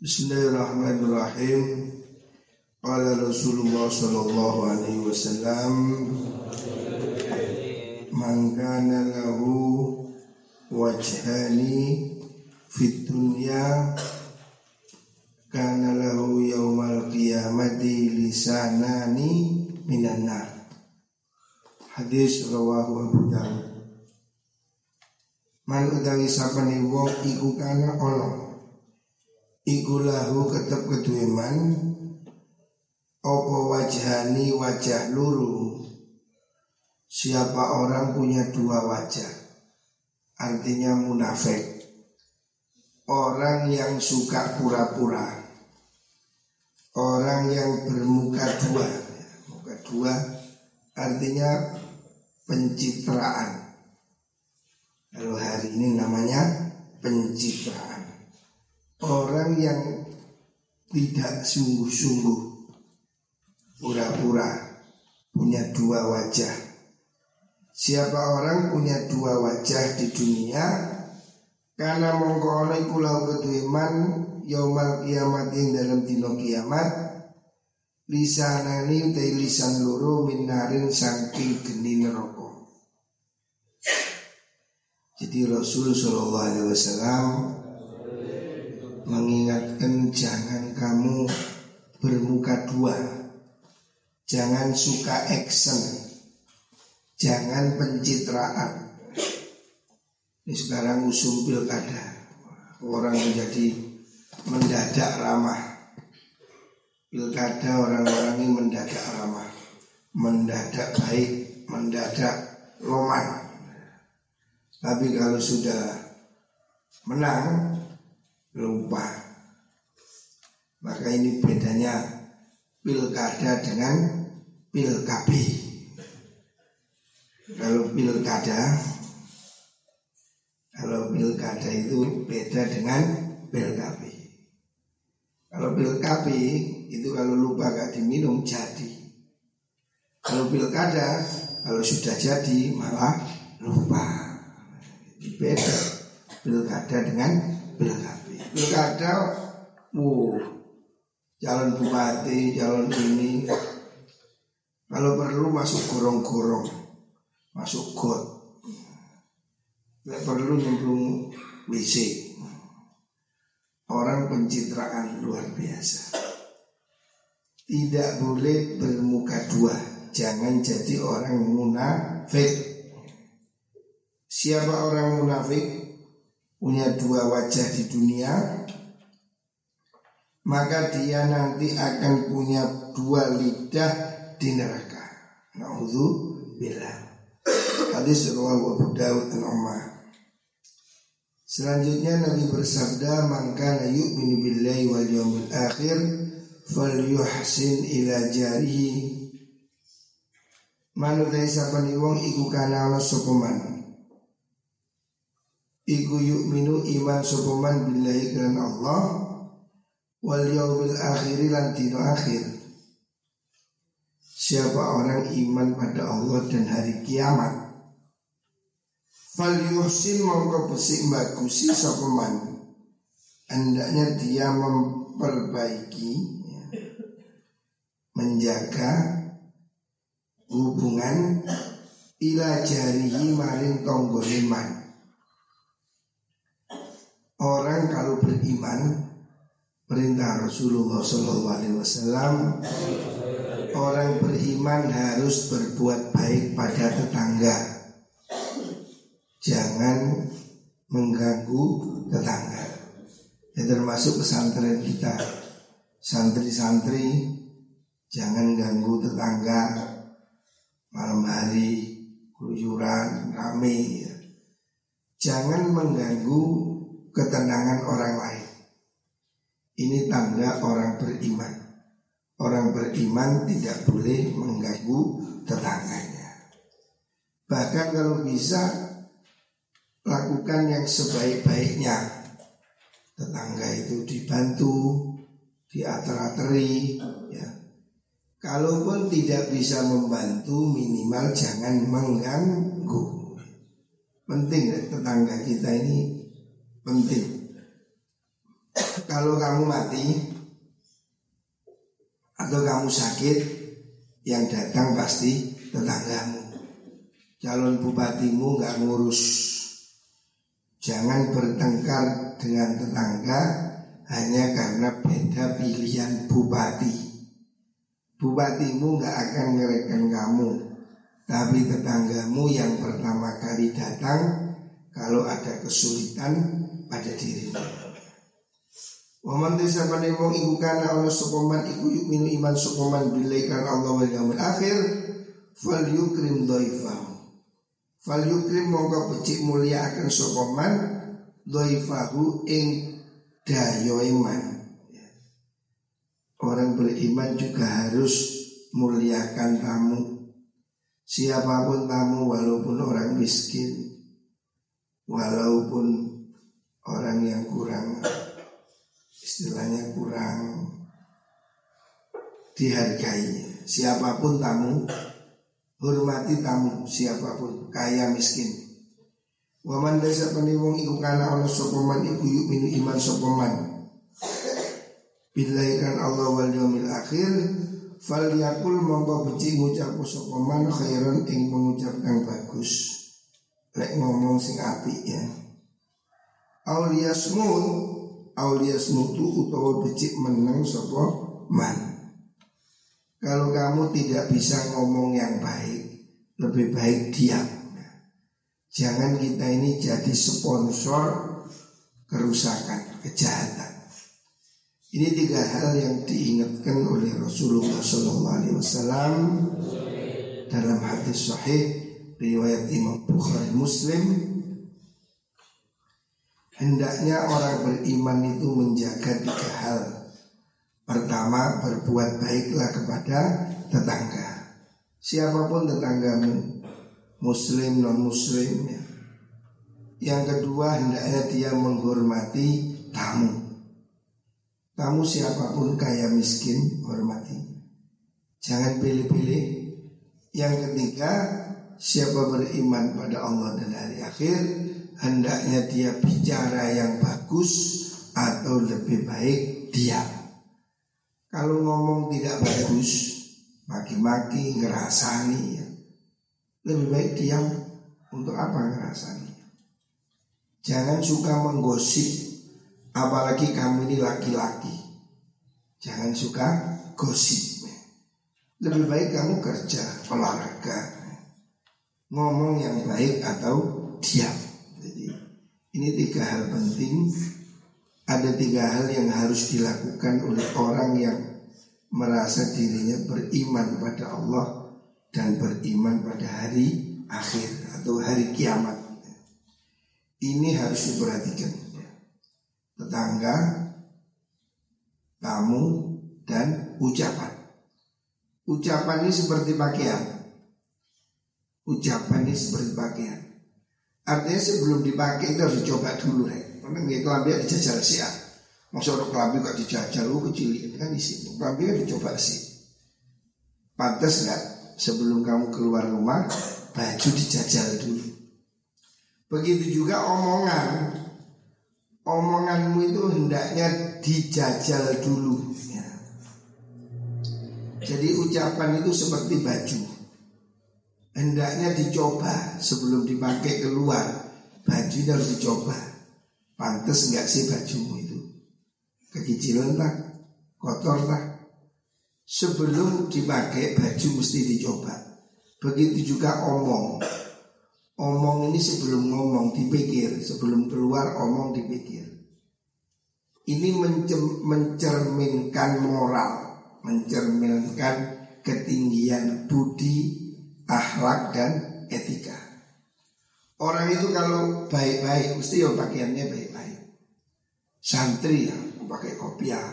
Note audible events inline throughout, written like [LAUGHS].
Bismillahirrahmanirrahim. Qala Rasulullah sallallahu alaihi wasallam Man kana lahu wajhani fit dunya kana lahu yaumal qiyamati lisanani minan nar. Hadis rawahu Abu Dawud. Man utawi sapane wong iku kana ana Iku lahu ketep kedue man Opo wajhani wajah luru? Siapa orang punya dua wajah? Artinya munafik. Orang yang suka pura-pura. Orang yang bermuka dua. Muka dua artinya pencitraan. Kalau hari ini namanya pencitraan orang yang tidak sungguh-sungguh pura-pura punya dua wajah. Siapa orang punya dua wajah di dunia karena mongko ana iku lau keduiman yaumal kiamat yang dalam dino kiamat lisanani utai lisan loro minarin saking geni neraka. Jadi Rasul Shallallahu Alaihi Wasallam mengingatkan jangan kamu bermuka dua, jangan suka action, jangan pencitraan. Ini sekarang usung pilkada, orang menjadi mendadak ramah. Pilkada orang-orang ini mendadak ramah, mendadak baik, mendadak roman. Tapi kalau sudah menang lupa. Maka ini bedanya pilkada dengan pilkabi. Kalau pilkada, kalau pilkada itu beda dengan pilkabi. Kalau pilkabi itu kalau lupa gak diminum jadi. Kalau pilkada kalau sudah jadi malah lupa. Beda pilkada dengan pilkada pilkada, uh, jalan bupati, jalan ini, kalau perlu masuk gorong-gorong, masuk got, nggak perlu nyemplung WC. Orang pencitraan luar biasa. Tidak boleh bermuka dua. Jangan jadi orang munafik. Siapa orang munafik? Punya dua wajah di dunia maka dia nanti akan punya dua lidah di neraka. bila Hadis riwayat Abu Dawud dan Umar. Selanjutnya Nabi bersabda, "Man kana yu'minu billahi wal yawmil akhir falyuhsin ila jarihi." Manut sapani wong iku kana ana Iku minu iman sopaman billahi kelan Allah Wal yaumil akhiri lan dino akhir. Siapa orang iman pada Allah dan hari kiamat? Fal yuhsin mongko besik bagusi sopaman Hendaknya dia memperbaiki ya, Menjaga hubungan ila jarihi maring tonggoliman Orang kalau beriman perintah Rasulullah SAW orang beriman harus berbuat baik pada tetangga. Jangan mengganggu tetangga. Ya termasuk pesantren kita. Santri-santri jangan ganggu tetangga malam hari keluyuran rame ya. Jangan mengganggu ketenangan orang lain. Ini tanda orang beriman. Orang beriman tidak boleh mengganggu tetangganya. Bahkan kalau bisa lakukan yang sebaik-baiknya. Tetangga itu dibantu, diater-ateri, ya. Kalaupun tidak bisa membantu minimal jangan mengganggu. Penting tetangga kita ini penting. kalau kamu mati atau kamu sakit, yang datang pasti tetanggamu. Calon bupatimu nggak ngurus. Jangan bertengkar dengan tetangga hanya karena beda pilihan bupati. Bupatimu nggak akan ngerekan kamu, tapi tetanggamu yang pertama kali datang kalau ada kesulitan pada dirimu. Waman desa pandai wong iku kana ana sapa man iku minu iman sapa man billahi kan Allah wal yaumil akhir fal yukrim dhaifahu. Fal yukrim mongko becik mulia akan sapa man dhaifahu ing dayo iman. Orang beriman juga harus muliakan tamu. Siapa pun tamu walaupun orang miskin, walaupun orang yang kurang istilahnya kurang dihargai. Siapa pun tamu, hormati tamu siapa pun, kaya miskin. Waman desa peniwong iku kana ana sopoman iku yuk minu iman sopoman. Bila kan Allah wal yaumil akhir fal yakul mongko beci ngucap sopoman khairan ing mengucapkan bagus. Lek ngomong sing api ya. Auliyasmun aulias mutu utawa becik menang sopo man. Kalau kamu tidak bisa ngomong yang baik, lebih baik diam. Jangan kita ini jadi sponsor kerusakan, kejahatan. Ini tiga hal yang diingatkan oleh Rasulullah SAW dalam hadis sahih riwayat Imam Bukhari Muslim Hendaknya orang beriman itu menjaga tiga hal. Pertama berbuat baiklah kepada tetangga. Siapa pun tetanggamu Muslim non muslim ya. Yang kedua hendaknya dia menghormati tamu. Tamu siapa pun kaya miskin hormati. Jangan pilih-pilih. Yang ketiga Siapa beriman pada Allah dan hari akhir hendaknya dia bicara yang bagus atau lebih baik diam. Kalau ngomong tidak bagus, maki-maki, ngerasani ya. Lebih baik diam. Untuk apa ngerasani? Jangan suka menggosip, apalagi kamu ini laki-laki. Jangan suka gosip. Lebih baik kamu kerja, olahraga, ngomong yang baik atau diam. Ini tiga hal penting. Ada tiga hal yang harus dilakukan oleh orang yang Merasa dirinya beriman pada Allah Dan beriman pada hari akhir Atau hari kiamat. Ini harus diperhatikan. Tetangga Tamu Dan ucapan. Ucapan ini seperti pakaian. Ucapan ini seperti pakaian Artinya sebelum dipakai itu harus dicoba dulu ya. Karena nggak kelambi dijajal sih ya. Maksud orang kelambi kok dijajal, lu kecil ini kan di sini. Kelambi kan dicoba sih. Pantas nggak sebelum kamu keluar rumah baju dijajal dulu. Begitu juga omongan. Omonganmu itu hendaknya dijajal dulu. Ya. Jadi ucapan itu seperti baju hendaknya dicoba sebelum dipakai keluar. Baju harus dicoba. Pantes nggak sih bajumu itu? Kekicilan lah, kotor lah. Sebelum dipakai baju mesti dicoba. Begitu juga omong. Omong ini sebelum ngomong dipikir, sebelum keluar omong dipikir. Ini mencerminkan moral, mencerminkan ketinggian budi akhlak dan etika. Orang itu kalau baik-baik mesti ya pakaiannya baik-baik. Santri ya pakai kopiah,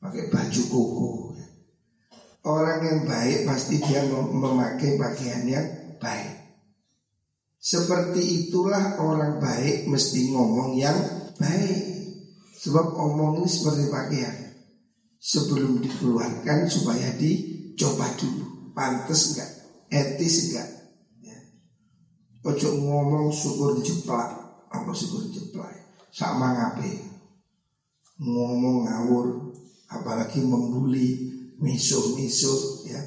pakai baju koko. Orang yang baik pasti dia memakai pakaian yang baik. Seperti itulah orang baik mesti ngomong yang baik. Sebab omong ini seperti pakaian. Sebelum dikeluarkan supaya dicoba dulu. Pantas enggak? Etis enggak ya. Ojo ngomong syukur dijeplak Apa syukur dijeplak Sama ngape ngomong ngawur, apalagi membuli, misuh-misuh ya.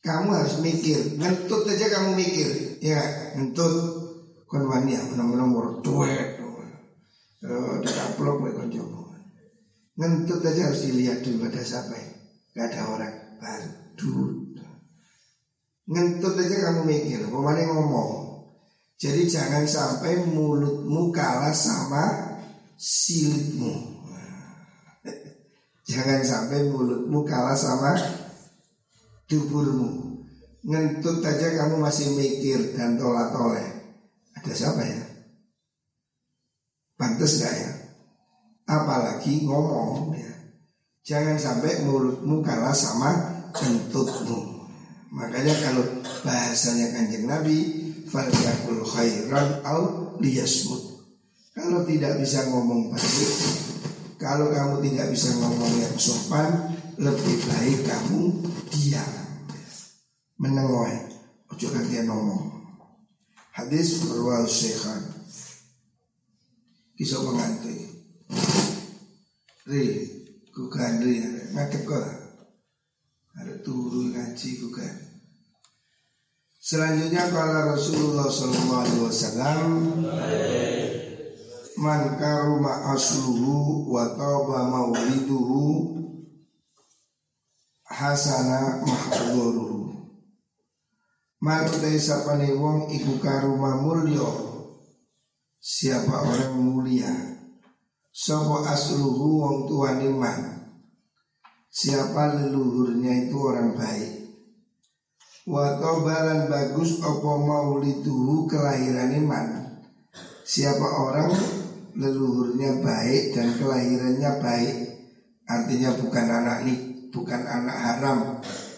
Kamu harus mikir, ngentut aja kamu mikir, ya ngentut kon wani ya tuwek. Eh, dikaplok kowe konco. Ngentut aja harus dilihat dulu ada siapa ya. Gak ada orang baru. Ngentut aja kamu mikir, pemane ngomong. Jadi jangan sampai mulutmu kalah sama silitmu. [LAUGHS] Jangan sampai mulutmu kalah sama duburmu. Ngentut aja kamu masih mikir dan tolak-toleh. Ada siapa ya? Pantas gak ya? Apalagi ngomong ya. Jangan sampai mulutmu kalah sama kentutmu. Makanya kalau bahasanya kanjeng Nabi, falyakul khairan au liyasmut. Kalau tidak bisa ngomong baik, kalau kamu tidak bisa ngomong yang sopan, lebih baik kamu diam. Menengoy, ojo kalian ngomong. Hadis berwal syekhan. Kisah pengantin. Ri, kukan ri, kok. Ada turu ngaji kukan. Selanjutnya kalau Rasulullah SAW man karuma asluhu wa taba mauliduhu hasana mahdhuruhu man utai sapane wong iku karuma mulya siapa orang mulia? Sapa asluhu wong tuane man siapa leluhurnya itu orang baik? Wa balan bagus apa mauliduhu kelahiran iman siapa orang leluhurnya baik dan kelahirannya baik? Artinya bukan anak nih bukan anak haram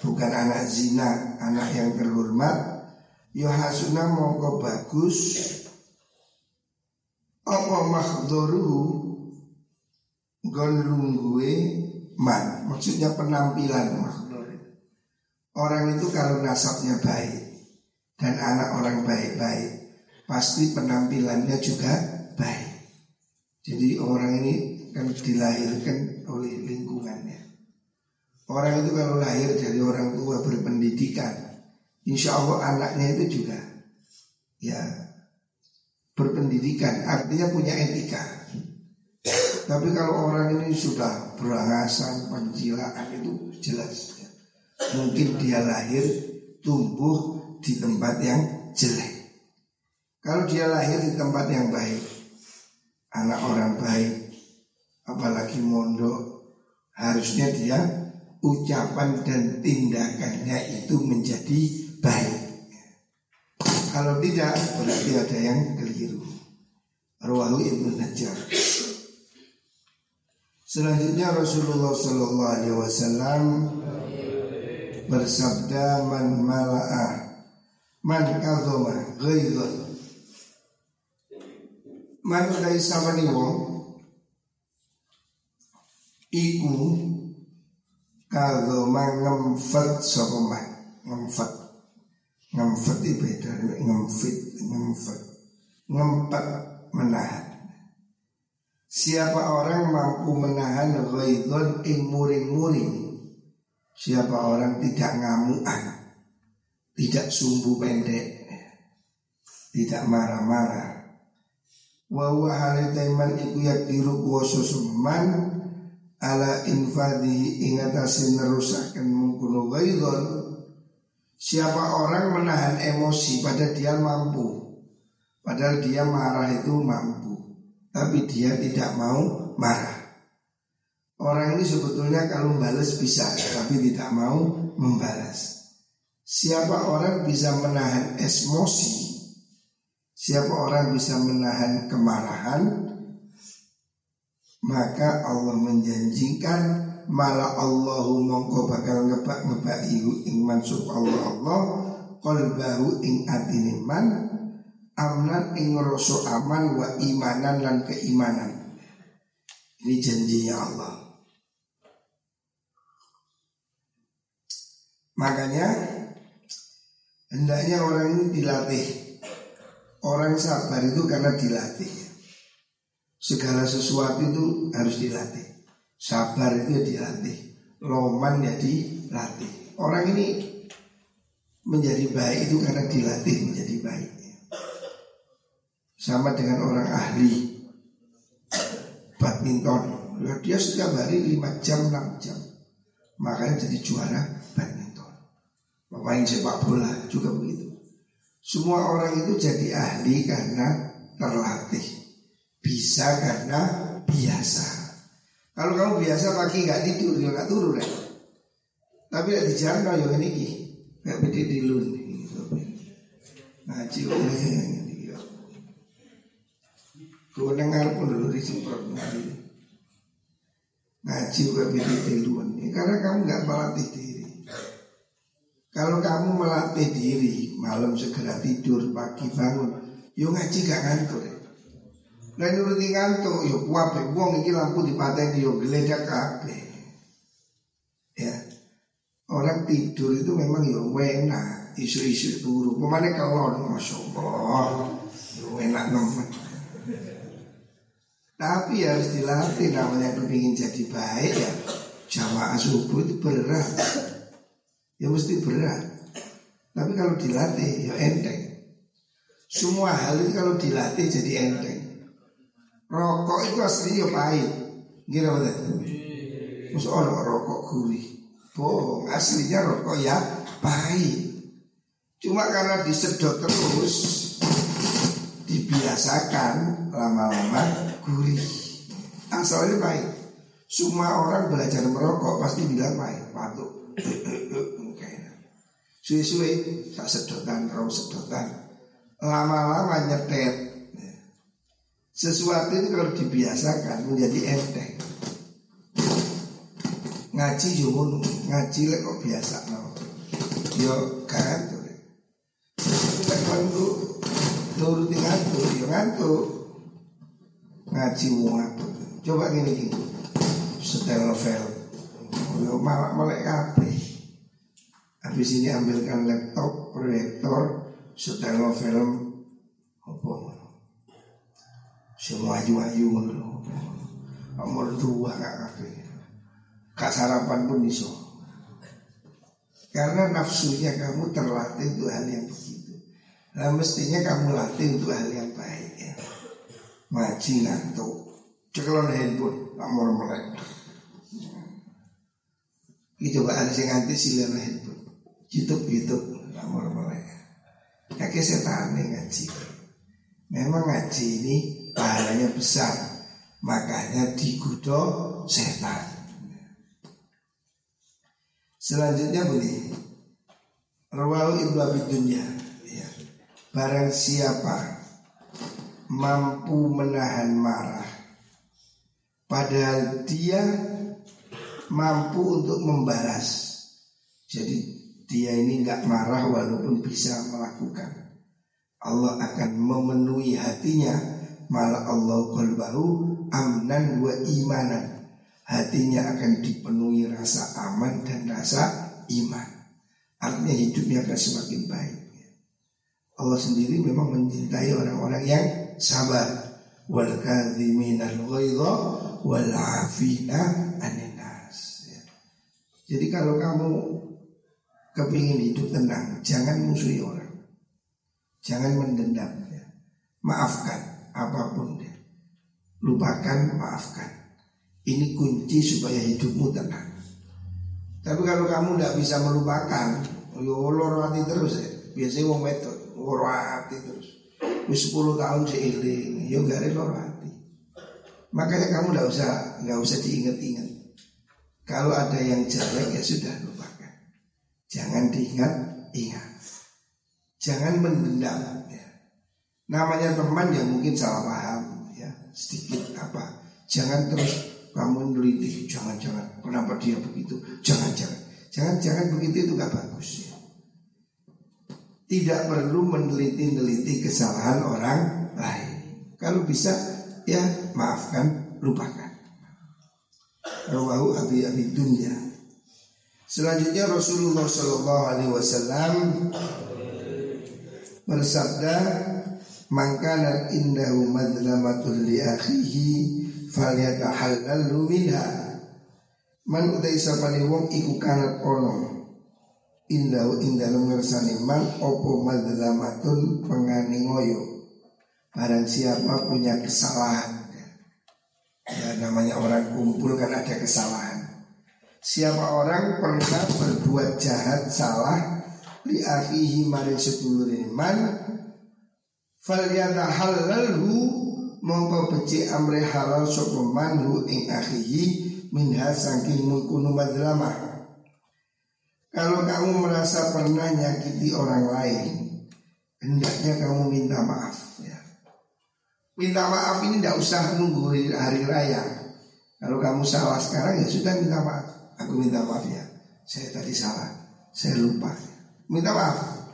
bukan anak zina anak yang terhormat. Yohasuna mongko bagus. Apa makhdoruhu gondrunggue man maksudnya penampilan orang itu kalau nasabnya baik dan anak orang baik-baik pasti penampilannya juga baik jadi orang ini kan dilahirkan oleh lingkungannya. Orang itu kalau lahir dari orang tua berpendidikan, insya Allah anaknya itu juga ya berpendidikan, artinya punya etika. Tapi kalau orang ini sudah berangasan, penjilaan itu jelas. Ya. Mungkin dia lahir tumbuh di tempat yang jelek. Kalau dia lahir di tempat yang baik, anak orang baik apalagi mondok harusnya dia ucapan dan tindakannya itu menjadi baik kalau tidak berarti ada yang keliru Rawahu Ibnu Najjar Selanjutnya Rasulullah Sallallahu Alaihi Wasallam bersabda man mala'ah man kadhoma ghaidhan manutai samani wong? Iku kalau mengemfet sapa man? Ngemfet. Ngemfet itu ngemfit ngemfet. Ngempet menahan Siapa orang mampu menahan ghaidon ing muring-muring? Siapa orang tidak ngamuan Tidak sumbu pendek? Tidak marah-marah? Wa huwa halitaiman iku yakdiru kuwasa suman ala infadi ingatasi nerusakan mengkuno gaidon siapa orang menahan emosi pada dia mampu padahal dia marah itu mampu tapi dia tidak mau marah. Orang ini sebetulnya kalau membalas bisa tapi tidak mau membalas. Siapa orang bisa menahan emosi? Siapa orang bisa menahan kemarahan? Maka Allah menjanjikan Malah Allahu mongko bakal ngebak ngebak ihu ing mansub Allah Allah Qalbahu ing atiniman Amnan ing rasa aman wa imanan dan keimanan Ini janjinya Allah Makanya Hendaknya orang ini dilatih Orang sabar itu karena dilatih Segala sesuatu itu harus dilatih. Sabar itu dilatih. Loman ya dilatih. Orang ini menjadi baik itu karena dilatih menjadi baik. Sama dengan orang ahli badminton. Dia setiap hari 5 jam, 6 jam. Makanya jadi juara badminton. Pemain sepak bola juga begitu. Semua orang itu jadi ahli karena terlatih. Bisa karena biasa. Kalau kamu biasa pagi nggak tidur, ya nggak turun ya. Tapi di jalan ya ini Gak beda di lun Ngaji oleh ya. Kau dengar pun dulu disemprot ngaji Ngaji gak beda di lun Karena kamu gak melatih diri. Kalau kamu melatih diri Malam segera tidur, pagi bangun Yo ngaji gak ngantuk. Ya. Nah nuruti ngantuk Yo kuape, wong ini lampu dipateni Yo geledak kabeh. Ya. Orang tidur itu memang ya enak Isu-isu Pemane kalau Masya Allah. Ya enak nemen Tapi harus dilatih Namanya kepingin jadi baik ya. Jamaah subuh itu berat. Ya mesti berat. Tapi kalau dilatih ya enteng. Semua hal itu kalau dilatih jadi enteng. Rokok itu aslinya pahit. Gila betul Masa orang rokok gurih. Bohong aslinya rokok ya baik cuma karena disedot terus dibiasakan lama-lama gurih asalnya baik semua orang belajar merokok pasti bilang baik patuk [LAUGHS] suwe-suwe tak sedotan rong sedotan. Lama-lama nyetet sesuatu itu kalau dibiasakan menjadi enteng. Ngaji ngono ngaji lek kok biasa no. Yo kan lek nuruti ngantuk ngantuk ngaji wong coba gini gini setel novel malah malah kabeh. Habis ini ambilkan laptop proyektor setel novel apa semua ayu-ayu nomor dua gak kabeh. Kak sarapan pun iso. Karena nafsunya kamu terlatih untuk hal yang begitu. Nah mestinya kamu latih untuk hal yang baik ya Ngaji ngantuk. Cekelon handphone Nomor melek. Itu coba ada yang nganti silir handphone. Youtube Youtube Nomor melek. Kakek setan ngaji. Memang ngaji ini pahalanya besar. Makanya digudo setan. Selanjutnya bunyi Rawahu Ibnu Abi Dunya. Ya. Barang siapa mampu menahan marah. Padahal dia mampu untuk membalas. Jadi dia ini nggak marah walaupun bisa melakukan. Allah akan memenuhi hatinya. Malah Allah qalbahu amnan wa imanan. Hatinya akan dipenuhi rasa aman dan rasa iman. Artinya hidupnya akan semakin baik. Allah sendiri memang mencintai orang-orang yang sabar. Wal kadhiminal ghaidha wal afina aninas. Ya. Jadi kalau kamu kepingin hidup tenang, jangan musuhi orang. Jangan mendendam ya. Maafkan apa pun deh. Lupakan, maafkan. Ini kunci supaya hidupmu tenang. Tapi kalau kamu tidak bisa melupakan, yo loro hati terus ya. Biasanya wong wedok hati terus. Wis 10 tahun seiling, yo gak ada loro hati. Makanya kamu tidak usah nggak usah diingat-ingat. Kalau ada yang jelek ya sudah lupakan. Jangan diingat-ingat. Jangan mendendam ya. Namanya teman yang mungkin salah paham ya, sedikit apa. Jangan terus kamu neliti jangan-jangan kenapa dia begitu jangan-jangan jangan-jangan begitu itu gak bagus ya. Tidak perlu meneliti-neliti kesalahan orang lain. Kalau bisa ya maafkan lupakan. Rawahu abi abi dunya. Selanjutnya Rasulullah Shallallahu Alaihi Wasallam bersabda Mangkana indahu madlamatul li akhihi falyatahallalu minha. Man utai sapane wong iku kanat ono indahu indalum ngersani man opo madlamatun pengani ngoyo. Barang siapa punya kesalahan. Ya namanya orang kumpul kan ada kesalahan. Siapa orang pernah berbuat jahat salah Li akhihi maring sedulur iman Falyata halalhu Mongko beci amre halal sopo manhu ing akhihi Minha sangking mengkunu madlamah Kalau kamu merasa pernah nyakiti orang lain Hendaknya kamu minta maaf ya Minta maaf ini tidak usah nunggu hari raya. Kalau kamu salah sekarang ya sudah minta maaf. Aku minta maaf ya. Saya tadi salah. Saya lupa. Minta maaf.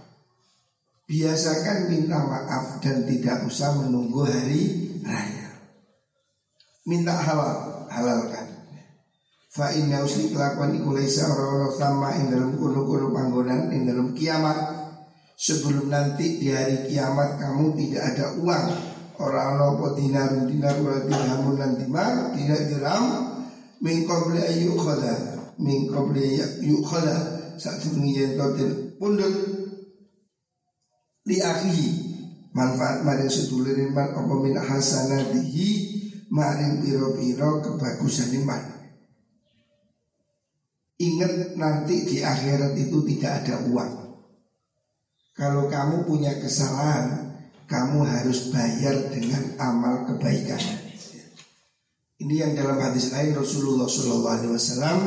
Biasakan minta maaf dan tidak usah menunggu hari raya. Minta halal, halalkan. Fa inna usli kelakuan iku laisa ora sama ing dalam kuno-kuno panggonan ing dalam kiamat. Sebelum nanti di hari kiamat kamu tidak ada uang. Orang nopo dinar dinar wa dirhamun lan dimar tidak dirham min qabli ayu khala min qabli ayu khala saat yen totin pundut li manfaat maring sedulur iman apa min hasanatihi maring piro-piro kebagusan iman Ingat nanti di akhirat itu tidak ada uang Kalau kamu punya kesalahan kamu harus bayar dengan amal kebaikan. Ini yang dalam hadis lain Rasulullah SAW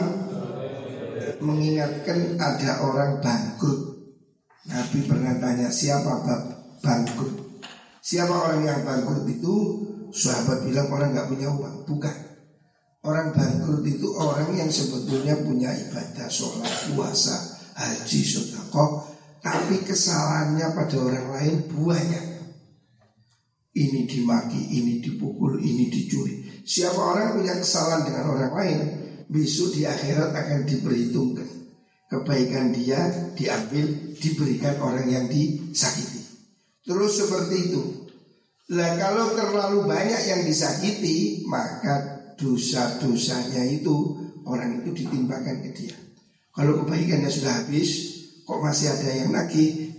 mengingatkan ada orang bangkrut. Nabi pernah tanya siapa bangkrut? Siapa orang yang bangkrut itu? Sahabat bilang orang nggak punya uang. Bukan. Orang bangkrut itu orang yang sebetulnya punya ibadah, sholat, puasa, haji, sodako, tapi kesalahannya pada orang lain banyak. Ini dimaki, ini dipukul, ini dicuri. Siapa orang punya kesalahan dengan orang lain, besok di akhirat akan diperhitungkan. Kebaikan dia diambil, diberikan orang yang disakiti. Terus seperti itu. Lah kalau terlalu banyak yang disakiti, maka dosa-dosanya itu orang itu ditimpakan ke dia. Kalau kebaikannya sudah habis, kok masih ada yang lagi,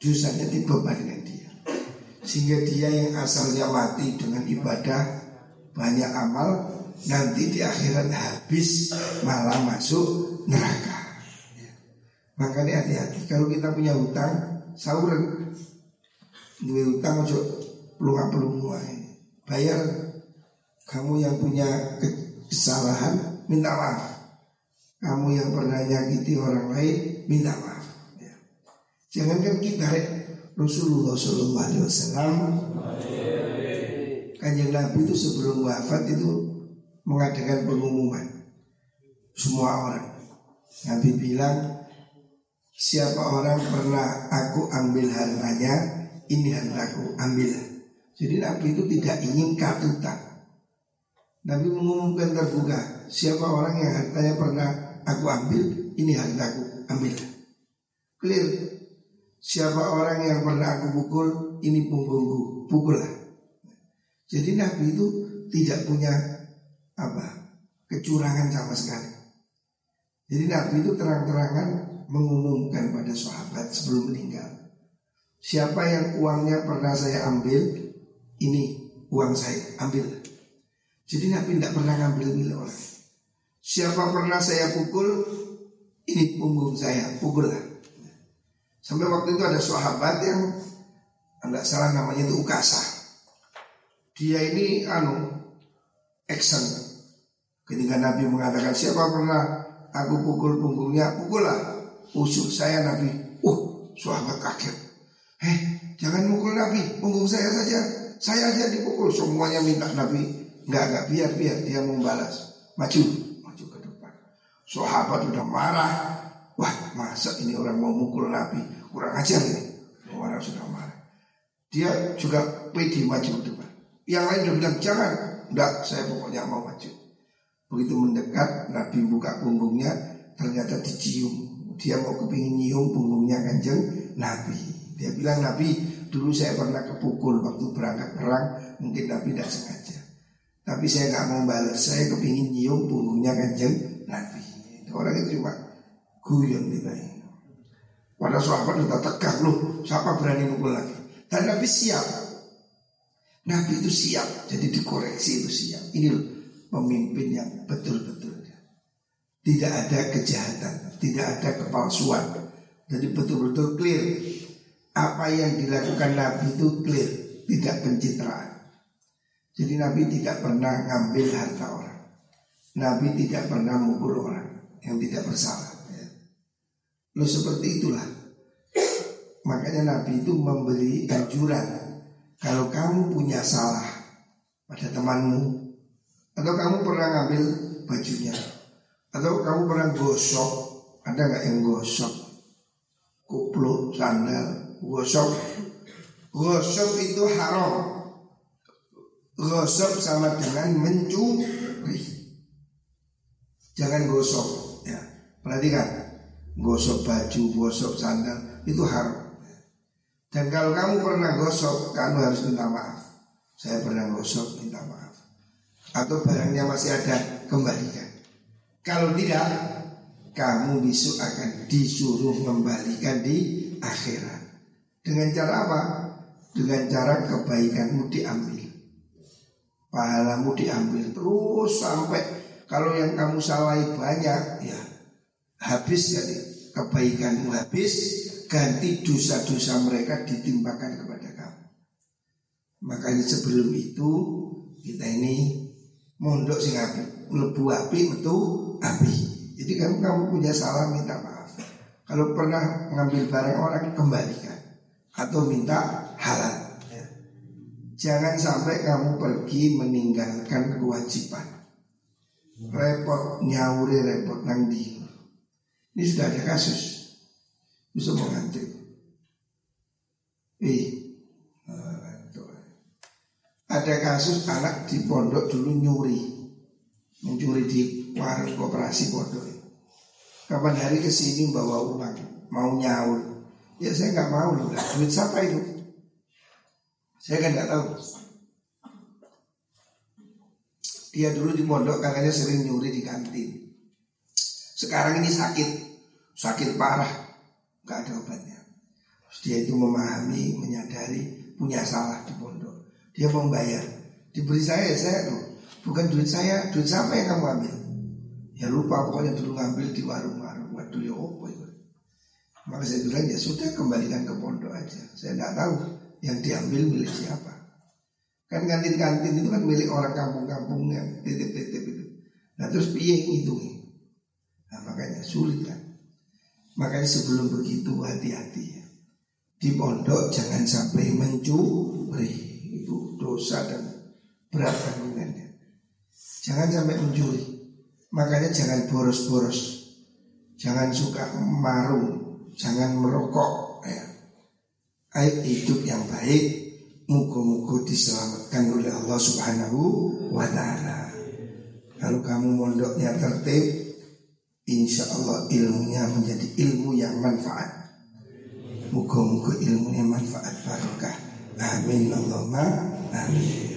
dosanya dibebankan sehingga dia yang asalnya mati dengan ibadah banyak amal nanti di akhirat habis malah masuk neraka. Ya. Makanya hati-hati kalau kita punya hutang sauran dua hutang ojo pelunga pelunga bayar kamu yang punya kesalahan minta maaf kamu yang pernah nyakiti orang lain minta maaf ya. jangankan kita Rasulullah Shallallahu Alaihi Wasallam kanjeng Nabi itu sebelum wafat itu mengadakan pengumuman semua orang. Nabi bilang siapa orang pernah aku ambil hartanya ini hartaku ambil. Jadi Nabi itu tidak ingin katutan. Nabi mengumumkan terbuka siapa orang yang hartanya pernah aku ambil ini hartaku ambil. Clear? Siapa orang yang pernah aku pukul Ini punggungku. Pukullah. Jadi Nabi itu tidak punya Apa Kecurangan sama sekali. Jadi Nabi itu terang-terangan Mengumumkan pada sahabat sebelum meninggal. Siapa yang uangnya pernah saya ambil Ini uang saya Ambil Jadi Nabi tidak pernah ngambil milik orang Siapa pernah saya pukul Ini punggung saya Pukullah Sampai waktu itu ada sahabat yang tidak salah namanya itu Ukasa. Dia ini anu action. Ketika Nabi mengatakan siapa pernah aku pukul punggungnya, pukullah. Usuk saya Nabi. Uh, sahabat kaget. Eh, jangan mukul Nabi, punggung saya saja. Saya aja dipukul. Semuanya minta Nabi. Enggak, enggak, biar, biar dia membalas. Maju, maju ke depan. Sahabat udah marah. Wah, masa ini orang mau mukul Nabi? Kurang ajar ini. Orang sudah marah. Dia juga pede maju ke depan. Yang lain udah bilang jangan. Enggak, saya pokoknya mau maju. Begitu mendekat, Nabi buka punggungnya, ternyata dicium. Dia mau kepingin nyium punggungnya kanjeng Nabi. Dia bilang Nabi, Dulu saya pernah kepukul waktu berangkat perang, mungkin Nabi tidak sengaja. Tapi saya nggak mau balas, saya kepingin nyium punggungnya kanjeng Nabi. Orang itu cuma guyon gitu. Pada sahabat udah tegang loh, siapa berani mukul lagi? Dan Nabi siap. Nabi itu siap, jadi dikoreksi itu siap. Ini loh pemimpin yang betul-betul. Tidak ada kejahatan, tidak ada kepalsuan. Jadi betul-betul clear. Apa yang dilakukan Nabi itu clear, tidak pencitraan. Jadi Nabi tidak pernah ngambil harta orang. Nabi tidak pernah mukul orang yang tidak bersalah. Ya. Lo seperti itulah. Makanya Nabi itu memberi anjuran kalau kamu punya salah pada temanmu atau kamu pernah ngambil bajunya atau kamu pernah gosok ada nggak yang gosok kuplu sandal gosok gosok itu haram gosok sama dengan mencuri jangan gosok ya perhatikan gosok baju gosok sandal itu haram dan kalau kamu pernah gosok, kamu harus minta maaf. Saya pernah gosok, minta maaf. Atau barangnya masih ada, kembalikan. Kalau tidak, kamu besok akan disuruh kembalikan di akhirat. Dengan cara apa? Dengan cara kebaikanmu diambil. Pahalamu diambil terus sampai kalau yang kamu salahi banyak, ya habis jadi kebaikanmu habis, ganti dosa-dosa mereka ditimpakan kepada kamu. Makanya sebelum itu kita ini mondok sing api, mlebu api metu api. Jadi kamu kamu punya salah minta maaf. Kalau pernah ngambil barang orang kembalikan atau minta halal. Jangan sampai kamu pergi meninggalkan kewajiban. Repot nyauri repot nang di. Ini sudah ada kasus bisa mengantuk. Eh, ada kasus anak di pondok dulu nyuri, mencuri di warung koperasi pondok. Kapan hari ke sini bawa uang, mau nyaur. Ya saya nggak mau loh, duit siapa itu? Saya kan nggak tahu. Dia dulu di pondok katanya sering nyuri di kantin. Sekarang ini sakit, sakit parah nggak ada obatnya. Terus dia itu memahami, menyadari punya salah di pondok. Dia mau bayar, diberi saya, saya tuh bukan duit saya, duit siapa yang kamu ambil? Ya lupa pokoknya dulu ngambil di warung-warung. Waduh ya opo. Maka saya bilang ya sudah kembalikan ke pondok aja. Saya tidak tahu yang diambil milik siapa. Kan kantin-kantin itu kan milik orang kampung-kampung yang titip-titip itu. Nah terus piye itu? Nah makanya sulit kan. Makanya sebelum begitu hati-hati ya. Di pondok jangan sampai mencuri Itu dosa dan berat kandungannya Jangan sampai mencuri Makanya jangan boros-boros Jangan suka marung Jangan merokok. Ayo hidup yang baik Muka-muka diselamatkan oleh Allah subhanahu wa ta'ala. Kalau kamu mondoknya tertib Insya Allah ilmunya menjadi ilmu yang manfaat. Muka-muka ilmunya manfaat barokah. Amin Allahumma Amin